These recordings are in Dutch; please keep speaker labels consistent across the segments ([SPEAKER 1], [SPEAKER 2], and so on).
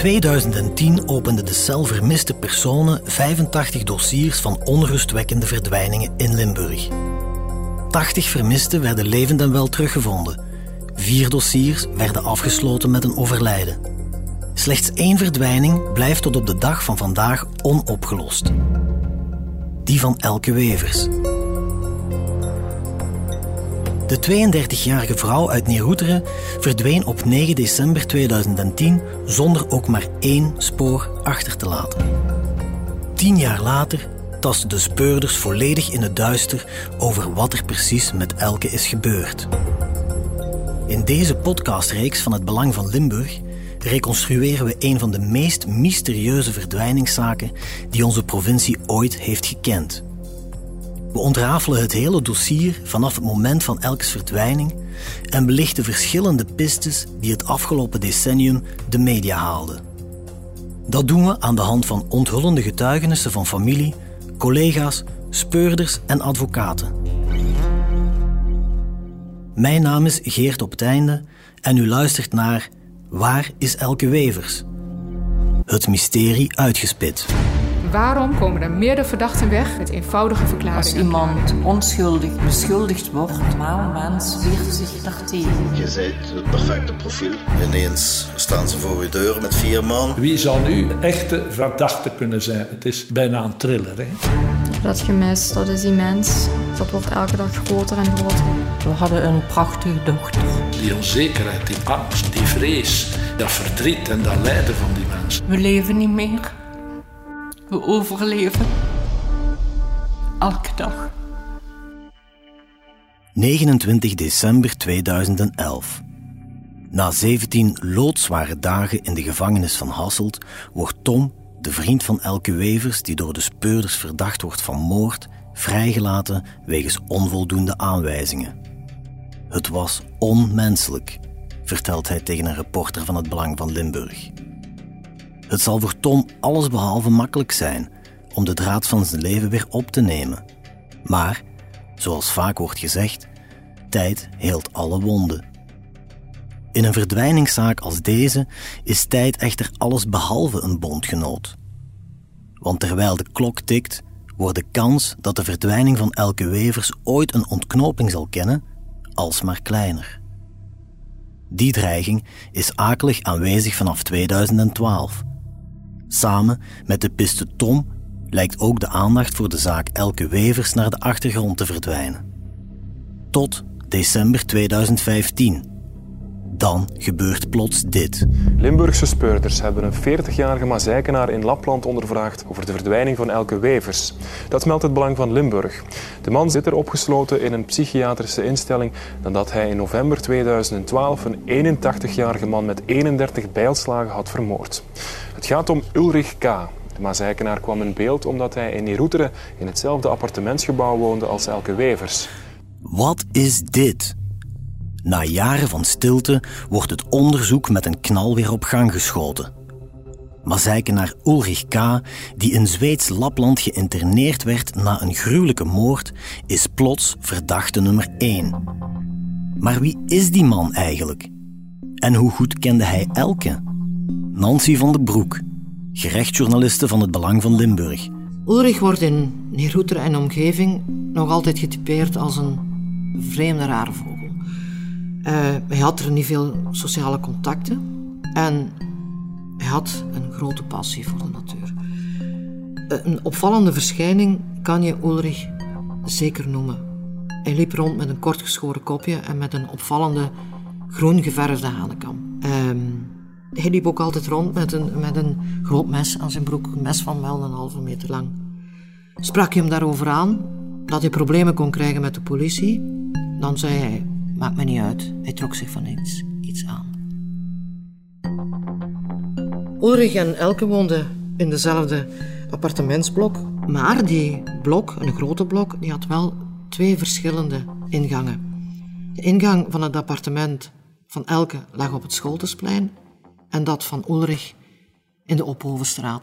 [SPEAKER 1] 2010 opende de cel vermiste personen 85 dossiers van onrustwekkende verdwijningen in Limburg. 80 vermisten werden levend en wel teruggevonden. Vier dossiers werden afgesloten met een overlijden. Slechts één verdwijning blijft tot op de dag van vandaag onopgelost. Die van Elke Wevers. De 32-jarige vrouw uit Neeroeteren verdween op 9 december 2010 zonder ook maar één spoor achter te laten. Tien jaar later tasten de speurders volledig in het duister over wat er precies met Elke is gebeurd. In deze podcastreeks van het Belang van Limburg reconstrueren we een van de meest mysterieuze verdwijningszaken die onze provincie ooit heeft gekend. We ontrafelen het hele dossier vanaf het moment van Elkes verdwijning en belichten verschillende pistes die het afgelopen decennium de media haalden. Dat doen we aan de hand van onthullende getuigenissen van familie, collega's, speurders en advocaten. Mijn naam is Geert op het einde en u luistert naar Waar is Elke Wevers? Het mysterie uitgespit.
[SPEAKER 2] Waarom komen er meerdere verdachten weg met eenvoudige verklaringen?
[SPEAKER 3] Als iemand onschuldig beschuldigd wordt, normaal mens weert zich daartegen.
[SPEAKER 4] Je bent het perfecte profiel. Ineens staan ze voor je deur met vier man.
[SPEAKER 5] Wie zal nu de echte verdachte kunnen zijn? Het is bijna een thriller. Hè?
[SPEAKER 6] Dat gemis, dat is immens. Dat wordt elke dag groter en groter.
[SPEAKER 3] We hadden een prachtige dochter.
[SPEAKER 5] Die onzekerheid, die angst, die vrees, dat verdriet en dat lijden van die mensen.
[SPEAKER 3] We leven niet meer. We overleven. Elke dag.
[SPEAKER 1] 29 december 2011. Na 17 loodzware dagen in de gevangenis van Hasselt wordt Tom, de vriend van Elke Wevers, die door de speurders verdacht wordt van moord, vrijgelaten wegens onvoldoende aanwijzingen. Het was onmenselijk, vertelt hij tegen een reporter van het Belang van Limburg. Het zal voor Tom allesbehalve makkelijk zijn om de draad van zijn leven weer op te nemen. Maar, zoals vaak wordt gezegd, tijd heelt alle wonden. In een verdwijningszaak als deze is tijd echter allesbehalve een bondgenoot. Want terwijl de klok tikt, wordt de kans dat de verdwijning van Elke Wevers ooit een ontknoping zal kennen, alsmaar kleiner. Die dreiging is akelig aanwezig vanaf 2012. Samen met de piste Tom lijkt ook de aandacht voor de zaak Elke Wevers naar de achtergrond te verdwijnen. Tot december 2015. Dan gebeurt plots dit.
[SPEAKER 7] Limburgse speurders hebben een 40-jarige Mazijkenaar in Lapland ondervraagd over de verdwijning van Elke Wevers. Dat meldt het Belang van Limburg. De man zit er opgesloten in een psychiatrische instelling nadat hij in november 2012 een 81-jarige man met 31 bijlslagen had vermoord. Het gaat om Ulrich K. De Mazijkenaar kwam in beeld omdat hij in Neeroeteren in hetzelfde appartementsgebouw woonde als Elke Wevers.
[SPEAKER 1] Wat is dit? Na jaren van stilte wordt het onderzoek met een knal weer op gang geschoten. Mazijkenaar Ulrich K., die in Zweeds Lapland geïnterneerd werd na een gruwelijke moord, is plots verdachte nummer 1. Maar wie is die man eigenlijk? En hoe goed kende hij Elke? Nancy van den Broek, gerechtsjournaliste van het Belang van Limburg.
[SPEAKER 8] Ulrich wordt in Neerhoeter en omgeving nog altijd getypeerd als een vreemde rare vogel. Uh, hij had er niet veel sociale contacten en hij had een grote passie voor de natuur. Uh, een opvallende verschijning kan je Ulrich zeker noemen. Hij liep rond met een kortgeschoren kopje en met een opvallende groen geverfde hanenkam. Uh, hij liep ook altijd rond met een, met een groot mes aan zijn broek, een mes van wel een halve meter lang. Sprak je hem daarover aan dat hij problemen kon krijgen met de politie, dan zei hij: Maakt me niet uit. Hij trok zich van iets, iets aan. Ulrich en Elke woonden in dezelfde appartementsblok, maar die blok, een grote blok, die had wel twee verschillende ingangen. De ingang van het appartement van Elke lag op het Scholtesplein en dat van Ulrich in de Ophovenstraat.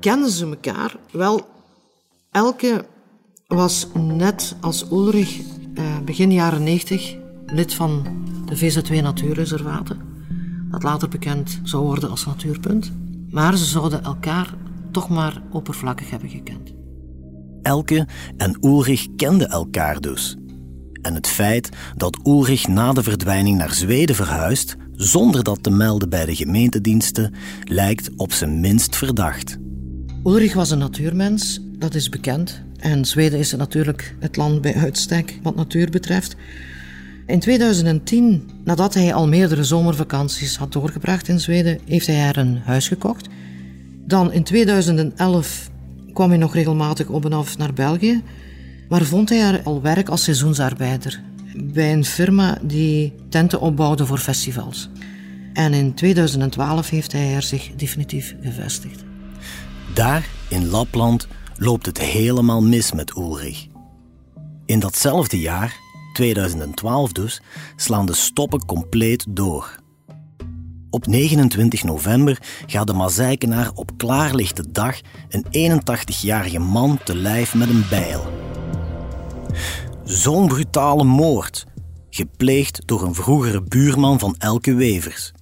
[SPEAKER 8] Kenden ze elkaar? Wel, Elke was net als Ulrich eh, begin jaren 90 lid van de VZ2 Natuurreservaten. dat later bekend zou worden als natuurpunt. Maar ze zouden elkaar toch maar oppervlakkig hebben gekend.
[SPEAKER 1] Elke en Ulrich kenden elkaar dus. En het feit dat Ulrich na de verdwijning naar Zweden verhuist, zonder dat te melden bij de gemeentediensten, lijkt op zijn minst verdacht.
[SPEAKER 8] Ulrich was een natuurmens, dat is bekend. En Zweden is natuurlijk het land bij uitstek wat natuur betreft. In 2010, nadat hij al meerdere zomervakanties had doorgebracht in Zweden, heeft hij er een huis gekocht. Dan in 2011 kwam hij nog regelmatig op en af naar België, maar vond hij er al werk als seizoensarbeider bij een firma die tenten opbouwde voor festivals. En in 2012 heeft hij er zich definitief gevestigd.
[SPEAKER 1] Daar, in Lapland, loopt het helemaal mis met Ulrich. In datzelfde jaar, 2012 dus, slaan de stoppen compleet door. Op 29 november gaat de Mazijkenaar op klaarlichte dag een 81-jarige man te lijf met een bijl. Zo'n brutale moord, gepleegd door een vroegere buurman van Elke Wevers.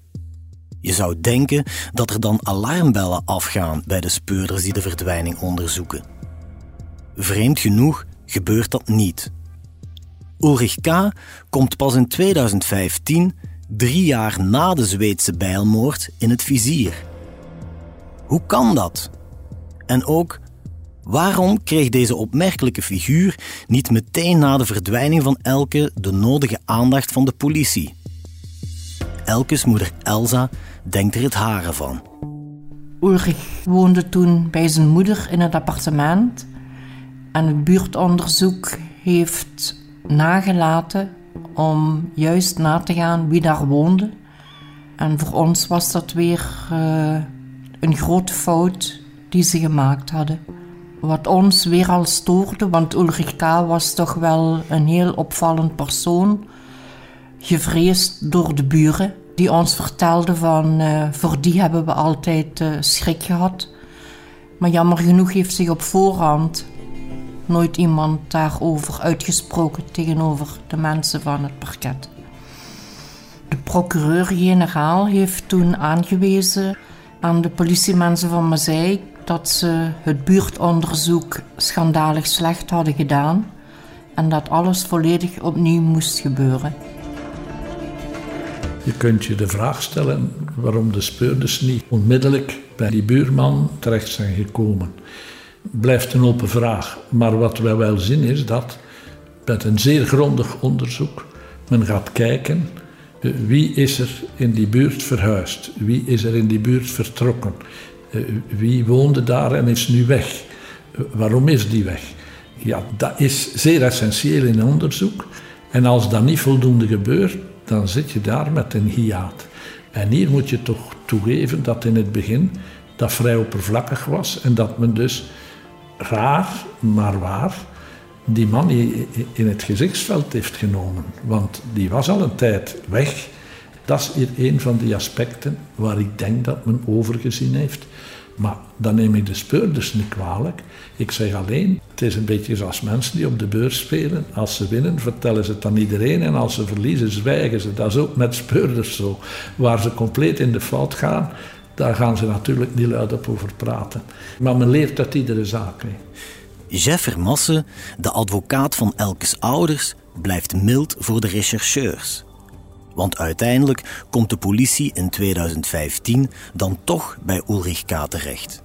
[SPEAKER 1] Je zou denken dat er dan alarmbellen afgaan bij de speurders die de verdwijning onderzoeken. Vreemd genoeg gebeurt dat niet. Ulrich K. komt pas in 2015, drie jaar na de Zweedse bijlmoord, in het vizier. Hoe kan dat? En ook, waarom kreeg deze opmerkelijke figuur niet meteen na de verdwijning van Elke de nodige aandacht van de politie? Elkes moeder Elsa denkt er het haren van.
[SPEAKER 3] Ulrich woonde toen bij zijn moeder in het appartement. En het buurtonderzoek heeft nagelaten om juist na te gaan wie daar woonde. En voor ons was dat weer uh, een grote fout die ze gemaakt hadden. Wat ons weer al stoorde, want Ulrich K. was toch wel een heel opvallend persoon. Gevreesd door de buren, die ons vertelden van uh, voor die hebben we altijd uh, schrik gehad. Maar jammer genoeg heeft zich op voorhand nooit iemand daarover uitgesproken tegenover de mensen van het parket. De procureur-generaal heeft toen aangewezen aan de politiemensen van Mazeik dat ze het buurtonderzoek schandalig slecht hadden gedaan en dat alles volledig opnieuw moest gebeuren.
[SPEAKER 5] Je kunt je de vraag stellen waarom de speurders niet onmiddellijk bij die buurman terecht zijn gekomen blijft een open vraag. Maar wat wij wel zien is dat met een zeer grondig onderzoek men gaat kijken eh, wie is er in die buurt verhuisd, wie is er in die buurt vertrokken, wie woonde daar en is nu weg, eh, waarom is die weg. Ja, dat is zeer essentieel in onderzoek. En als dat niet voldoende gebeurt, dan zit je daar met een hiaat. En hier moet je toch toegeven dat in het begin dat vrij oppervlakkig was en dat men dus raar, maar waar, die man in het gezichtsveld heeft genomen. Want die was al een tijd weg. Dat is hier een van die aspecten waar ik denk dat men overgezien heeft. Maar dan neem ik de speurders niet kwalijk. Ik zeg alleen, het is een beetje zoals mensen die op de beurs spelen. Als ze winnen, vertellen ze het aan iedereen. En als ze verliezen, zwijgen ze. Dat is ook met speurders zo. Waar ze compleet in de fout gaan, daar gaan ze natuurlijk niet luid op over praten. Maar men leert uit iedere zaak. Hè.
[SPEAKER 1] Jeff Vermassen, de advocaat van Elkes ouders, blijft mild voor de rechercheurs. Want uiteindelijk komt de politie in 2015 dan toch bij Ulrich K. terecht.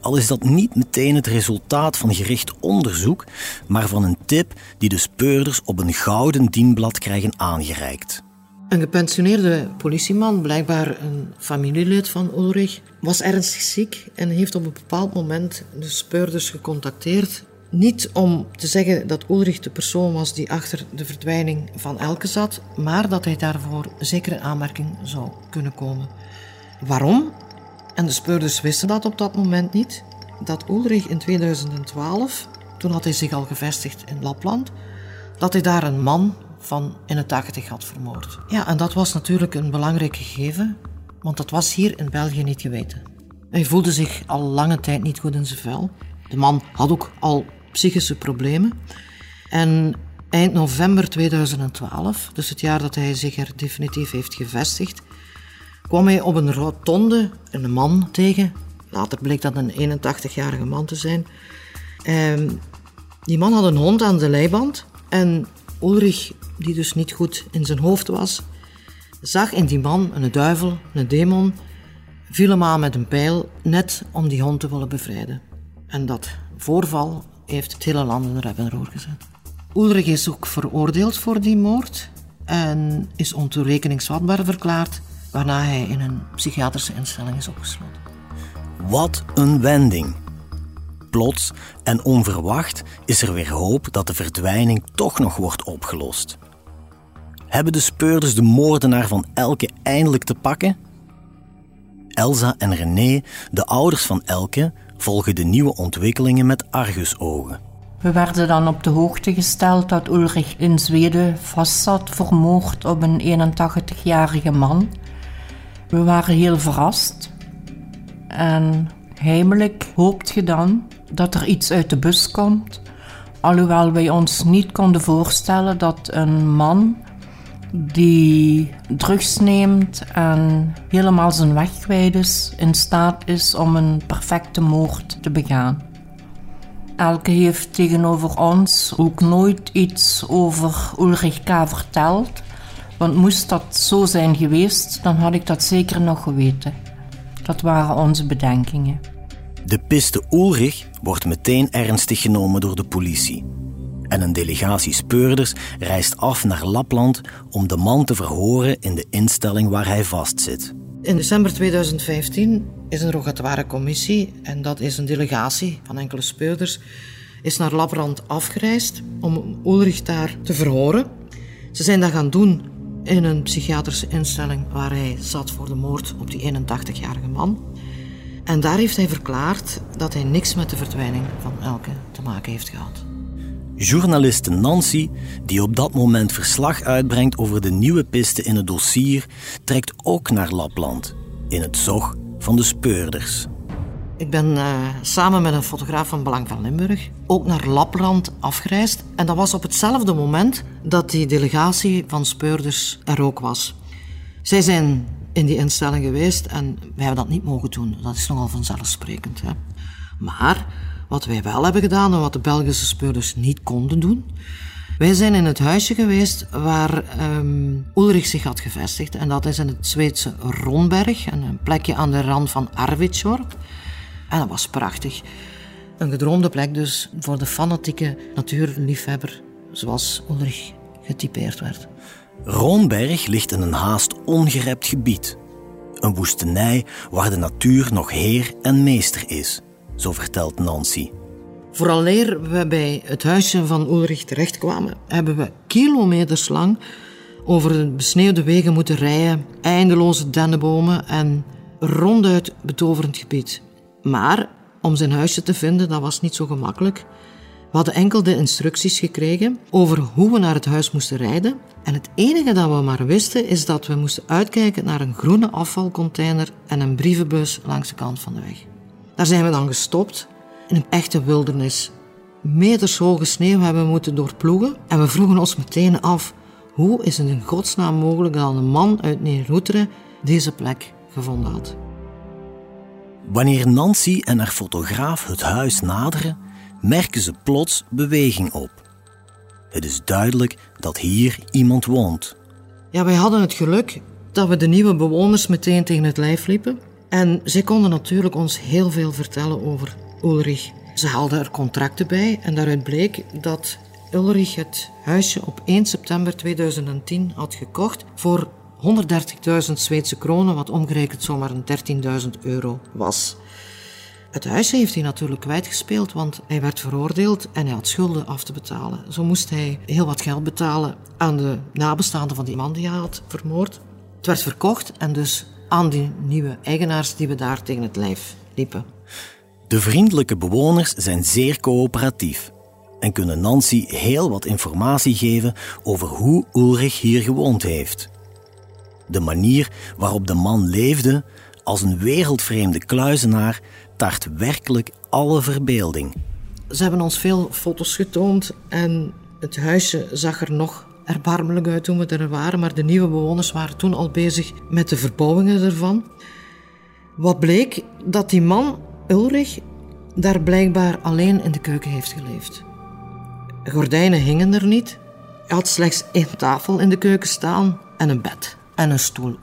[SPEAKER 1] Al is dat niet meteen het resultaat van gericht onderzoek, maar van een tip die de speurders op een gouden dienblad krijgen aangereikt.
[SPEAKER 8] Een gepensioneerde politieman, blijkbaar een familielid van Ulrich, was ernstig ziek en heeft op een bepaald moment de speurders gecontacteerd. Niet om te zeggen dat Ulrich de persoon was die achter de verdwijning van Elke zat, maar dat hij daarvoor zeker een aanmerking zou kunnen komen. Waarom? En de speurders wisten dat op dat moment niet. Dat Ulrich in 2012, toen had hij zich al gevestigd in Lapland, dat hij daar een man van in het 80 had vermoord. Ja, en dat was natuurlijk een belangrijk gegeven, want dat was hier in België niet geweten. Hij voelde zich al lange tijd niet goed in zijn vel. De man had ook al psychische problemen. En eind november 2012, dus het jaar dat hij zich er definitief heeft gevestigd, kwam hij op een rotonde een man tegen. Later bleek dat een 81-jarige man te zijn. Ehm, die man had een hond aan de leiband. En Ulrich, die dus niet goed in zijn hoofd was, zag in die man een duivel, een demon, viel hem aan met een pijl, net om die hond te willen bevrijden. En dat voorval heeft het hele land in rep gezet. Ulrich is ook veroordeeld voor die moord en is ontoerekeningsvatbaar verklaard, waarna hij in een psychiatrische instelling is opgesloten.
[SPEAKER 1] Wat een wending. Plots en onverwacht is er weer hoop dat de verdwijning toch nog wordt opgelost. Hebben de speurders de moordenaar van Elke eindelijk te pakken? Elsa en René, de ouders van Elke, volgen de nieuwe ontwikkelingen met argusogen.
[SPEAKER 3] We werden dan op de hoogte gesteld dat Ulrich in Zweden vastzat voor moord op een 81-jarige man. We waren heel verrast. En heimelijk hoopt je dan dat er iets uit de bus komt. Alhoewel wij ons niet konden voorstellen dat een man die drugs neemt en helemaal zijn weg kwijt is, in staat is om een perfecte moord te begaan. Elke heeft tegenover ons ook nooit iets over Ulrich K. verteld. Want moest dat zo zijn geweest, dan had ik dat zeker nog geweten. Dat waren onze bedenkingen.
[SPEAKER 1] De piste Ulrich wordt meteen ernstig genomen door de politie. En een delegatie speurders reist af naar Lapland om de man te verhoren in de instelling waar hij vastzit.
[SPEAKER 8] In december 2015 is een rogatoire commissie, en dat is een delegatie van enkele speurders, is naar Lapland afgereisd om Ulrich daar te verhoren. Ze zijn dat gaan doen in een psychiatrische instelling waar hij zat voor de moord op die 81-jarige man. En daar heeft hij verklaard dat hij niks met de verdwijning van Elke te maken heeft gehad.
[SPEAKER 1] Journaliste Nancy, die op dat moment verslag uitbrengt over de nieuwe pisten in het dossier, trekt ook naar Lapland, in het zog van de speurders.
[SPEAKER 8] Ik ben uh, samen met een fotograaf van Belang van Limburg ook naar Lapland afgereisd. En dat was op hetzelfde moment dat die delegatie van speurders er ook was. Zij zijn in die instelling geweest en wij hebben dat niet mogen doen. Dat is nogal vanzelfsprekend. Hè. Maar wat wij wel hebben gedaan en wat de Belgische speurders niet konden doen. Wij zijn in het huisje geweest waar um, Ulrich zich had gevestigd. En dat is in het Zweedse Ronberg, een plekje aan de rand van Arvidsjaur. En dat was prachtig. Een gedroomde plek dus voor de fanatieke natuurliefhebber zoals Ulrich getypeerd werd.
[SPEAKER 1] Ronberg ligt in een haast ongerept gebied. Een woestenij waar de natuur nog heer en meester is, zo vertelt Nancy.
[SPEAKER 8] Vooraleer we bij het huisje van Ulrich terechtkwamen, hebben we kilometers lang over de besneeuwde wegen moeten rijden, eindeloze dennenbomen en ronduit betoverend gebied. Maar om zijn huisje te vinden, dat was niet zo gemakkelijk. We hadden enkel de instructies gekregen over hoe we naar het huis moesten rijden. En het enige dat we maar wisten is dat we moesten uitkijken naar een groene afvalcontainer en een brievenbus langs de kant van de weg. Daar zijn we dan gestopt in een echte wildernis. Meters hoge sneeuw hebben we moeten doorploegen en we vroegen ons meteen af hoe is het in godsnaam mogelijk dat een man uit Neeroeteren deze plek gevonden had.
[SPEAKER 1] Wanneer Nancy en haar fotograaf het huis naderen, merken ze plots beweging op. Het is duidelijk dat hier iemand woont.
[SPEAKER 8] Ja, wij hadden het geluk dat we de nieuwe bewoners meteen tegen het lijf liepen. En zij konden natuurlijk ons heel veel vertellen over Ulrich. Ze haalden er contracten bij en daaruit bleek dat Ulrich het huisje op 1 september 2010 had gekocht voor 130.000 Zweedse kronen, wat omgerekend zomaar een 13.000 euro was. Het huisje heeft hij natuurlijk kwijtgespeeld, want hij werd veroordeeld en hij had schulden af te betalen. Zo moest hij heel wat geld betalen aan de nabestaanden van die man die hij had vermoord. Het werd verkocht en dus aan die nieuwe eigenaars die we daar tegen het lijf liepen.
[SPEAKER 1] De vriendelijke bewoners zijn zeer coöperatief en kunnen Nancy heel wat informatie geven over hoe Ulrich hier gewoond heeft. De manier waarop de man leefde, als een wereldvreemde kluizenaar, tart werkelijk alle verbeelding.
[SPEAKER 8] Ze hebben ons veel foto's getoond en het huisje zag er nog erbarmelijk uit toen we er waren, maar de nieuwe bewoners waren toen al bezig met de verbouwingen ervan. Wat bleek? Dat die man, Ulrich, daar blijkbaar alleen in de keuken heeft geleefd. Gordijnen hingen er niet. Hij had slechts één tafel in de keuken staan en een bed en een stoel.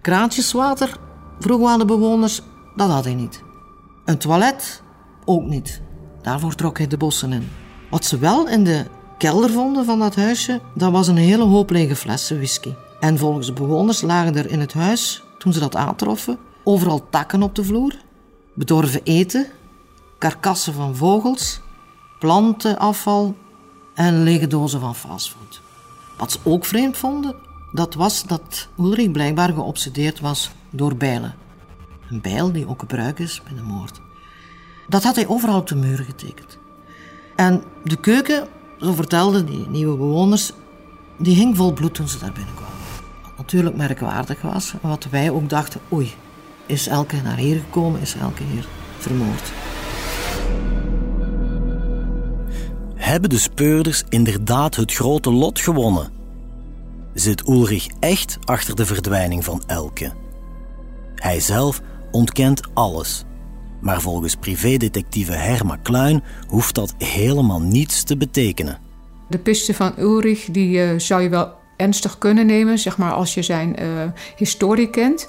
[SPEAKER 8] Kraantjeswater, vroegen aan de bewoners, dat had hij niet. Een toilet, ook niet. Daarvoor trok hij de bossen in. Wat ze wel in de kelder vonden van dat huisje, dat was een hele hoop lege flessen whisky. En volgens de bewoners lagen er in het huis, toen ze dat aantroffen, overal takken op de vloer, bedorven eten, karkassen van vogels, plantenafval en lege dozen van fastfood. Wat ze ook vreemd vonden, dat was dat Ulrich blijkbaar geobsedeerd was door bijlen. Een bijl die ook gebruikt is bij de moord. Dat had hij overal op de muren getekend. En de keuken, zo vertelden die nieuwe bewoners, die hing vol bloed toen ze daar binnenkwamen. Wat natuurlijk merkwaardig was, wat wij ook dachten, oei, is Elke naar hier gekomen, is Elke hier vermoord.
[SPEAKER 1] Hebben de speurders inderdaad het grote lot gewonnen? Zit Ulrich echt achter de verdwijning van Elke? Hij zelf ontkent alles. Maar volgens privédetectieve Herma Kluin hoeft dat helemaal niets te betekenen.
[SPEAKER 2] De piste van Ulrich die, uh, zou je wel ernstig kunnen nemen, zeg maar als je zijn uh, historie kent.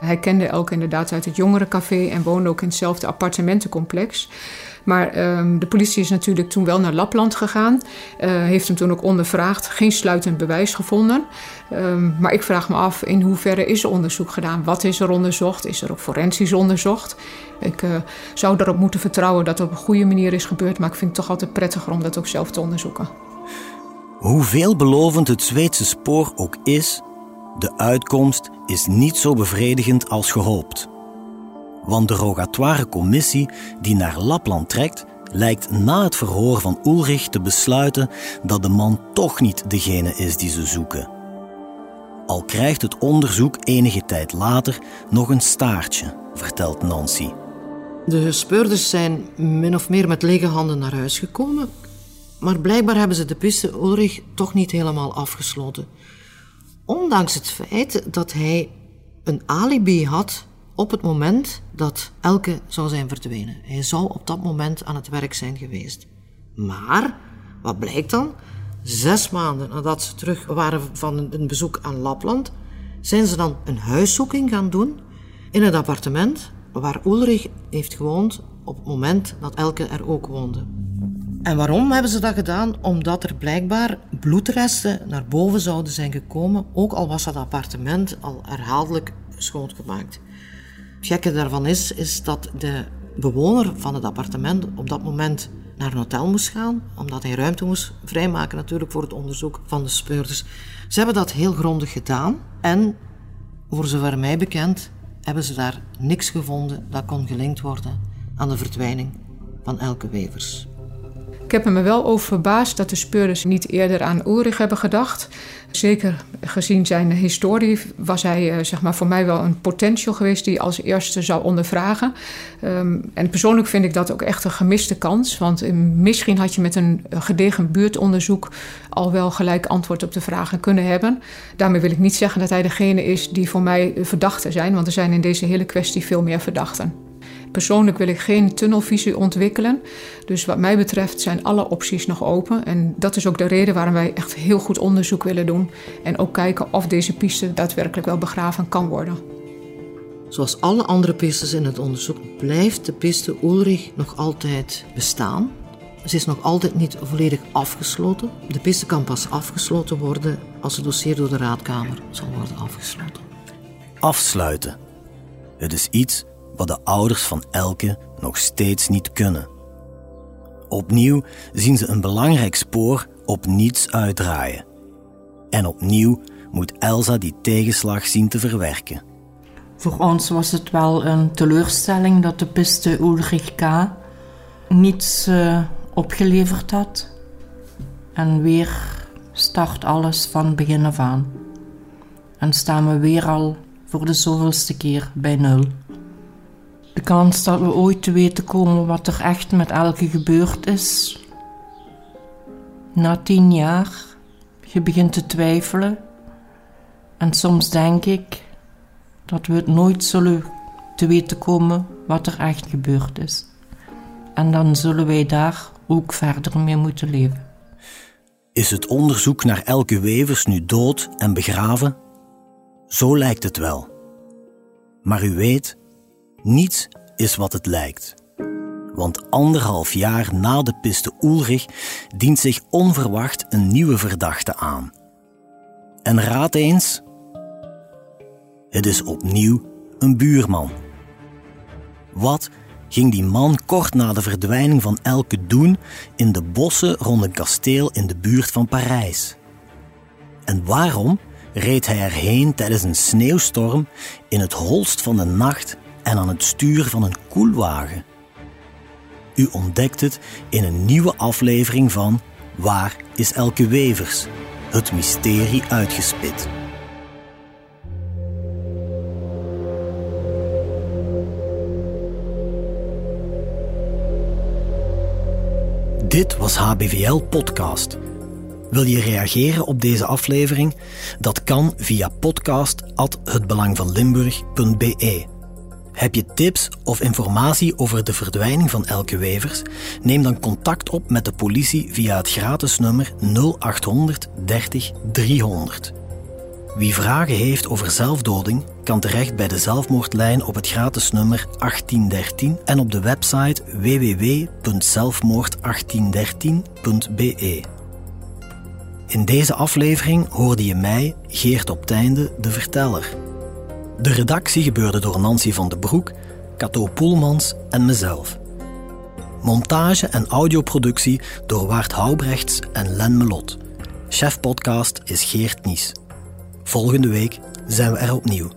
[SPEAKER 2] Hij kende Elke inderdaad uit het jongerencafé en woonde ook in hetzelfde appartementencomplex. Maar um, de politie is natuurlijk toen wel naar Lapland gegaan. Uh, heeft hem toen ook ondervraagd. Geen sluitend bewijs gevonden. Um, maar ik vraag me af in hoeverre is er onderzoek gedaan? Wat is er onderzocht? Is er ook forensisch onderzocht? Ik uh, zou erop moeten vertrouwen dat het op een goede manier is gebeurd. Maar ik vind het toch altijd prettiger om dat ook zelf te onderzoeken.
[SPEAKER 1] Hoe veelbelovend het Zweedse spoor ook is, de uitkomst is niet zo bevredigend als gehoopt. Want de rogatoire commissie die naar Lapland trekt, lijkt na het verhoor van Ulrich te besluiten dat de man toch niet degene is die ze zoeken. Al krijgt het onderzoek enige tijd later nog een staartje, vertelt Nancy.
[SPEAKER 8] De speurders zijn min of meer met lege handen naar huis gekomen, maar blijkbaar hebben ze de piste Ulrich toch niet helemaal afgesloten. Ondanks het feit dat hij een alibi had op het moment dat Elke zou zijn verdwenen. Hij zou op dat moment aan het werk zijn geweest. Maar, wat blijkt dan? Zes maanden nadat ze terug waren van een bezoek aan Lapland, zijn ze dan een huiszoeking gaan doen in het appartement waar Ulrich heeft gewoond op het moment dat Elke er ook woonde. En waarom hebben ze dat gedaan? Omdat er blijkbaar bloedresten naar boven zouden zijn gekomen, ook al was dat appartement al herhaaldelijk schoongemaakt. Het gekke daarvan is, is dat de bewoner van het appartement op dat moment naar een hotel moest gaan, omdat hij ruimte moest vrijmaken natuurlijk voor het onderzoek van de speurders. Ze hebben dat heel grondig gedaan en, voor zover mij bekend, hebben ze daar niks gevonden dat kon gelinkt worden aan de verdwijning van Elke Wevers.
[SPEAKER 2] Ik heb er me wel over verbaasd dat de speurders niet eerder aan Ulrich hebben gedacht. Zeker gezien zijn historie was hij uh, zeg maar, voor mij wel een potential geweest die als eerste zou ondervragen. Um, en persoonlijk vind ik dat ook echt een gemiste kans. Want in, misschien had je met een gedegen buurtonderzoek al wel gelijk antwoord op de vragen kunnen hebben. Daarmee wil ik niet zeggen dat hij degene is die voor mij verdachte zijn. Want er zijn in deze hele kwestie veel meer verdachten. Persoonlijk wil ik geen tunnelvisie ontwikkelen. Dus wat mij betreft zijn alle opties nog open. En dat is ook de reden waarom wij echt heel goed onderzoek willen doen. En ook kijken of deze piste daadwerkelijk wel begraven kan worden.
[SPEAKER 8] Zoals alle andere pistes in het onderzoek blijft de piste Ulrich nog altijd bestaan. Ze is nog altijd niet volledig afgesloten. De piste kan pas afgesloten worden als het dossier door de raadkamer zal worden afgesloten.
[SPEAKER 1] Afsluiten. Het is iets wat de ouders van Elke nog steeds niet kunnen. Opnieuw zien ze een belangrijk spoor op niets uitdraaien. En opnieuw moet Elsa die tegenslag zien te verwerken.
[SPEAKER 3] Voor ons was het wel een teleurstelling dat de piste Ulrich K. niets uh, opgeleverd had. En weer start alles van begin af aan. En staan we weer al voor de zoveelste keer bij nul. De kans dat we ooit te weten komen wat er echt met Elke gebeurd is. Na tien jaar Je begint te twijfelen. En soms denk ik dat we het nooit zullen te weten komen wat er echt gebeurd is. En dan zullen wij daar ook verder mee moeten leven.
[SPEAKER 1] Is het onderzoek naar Elke Wevers nu dood en begraven? Zo lijkt het wel. Maar u weet, niets is wat het lijkt. Want anderhalf jaar na de piste Ulrich dient zich onverwacht een nieuwe verdachte aan. En raad eens, het is opnieuw een buurman. Wat ging die man kort na de verdwijning van Elke doen in de bossen rond een kasteel in de buurt van Parijs? En waarom reed hij erheen tijdens een sneeuwstorm in het holst van de nacht en aan het stuur van een koelwagen? U ontdekt het in een nieuwe aflevering van Waar is Elke Wevers? Het mysterie uitgespit. Dit was HBVL Podcast. Wil je reageren op deze aflevering? Dat kan via podcast.hetbelangvanlimburg.be. Heb je tips of informatie over de verdwijning van Elke Wevers? Neem dan contact op met de politie via het gratis nummer 0800 30 300. Wie vragen heeft over zelfdoding, kan terecht bij de zelfmoordlijn op het gratis nummer 1813 en op de website www.zelfmoord1813.be. In deze aflevering hoorde je mij, Geert op Teinde, de verteller. De redactie gebeurde door Nancy van den Broek, Cato Poelmans en mezelf. Montage en audioproductie door Waard Houbrechts en Len Melot. Chef podcast is Geert Nies. Volgende week zijn we er opnieuw.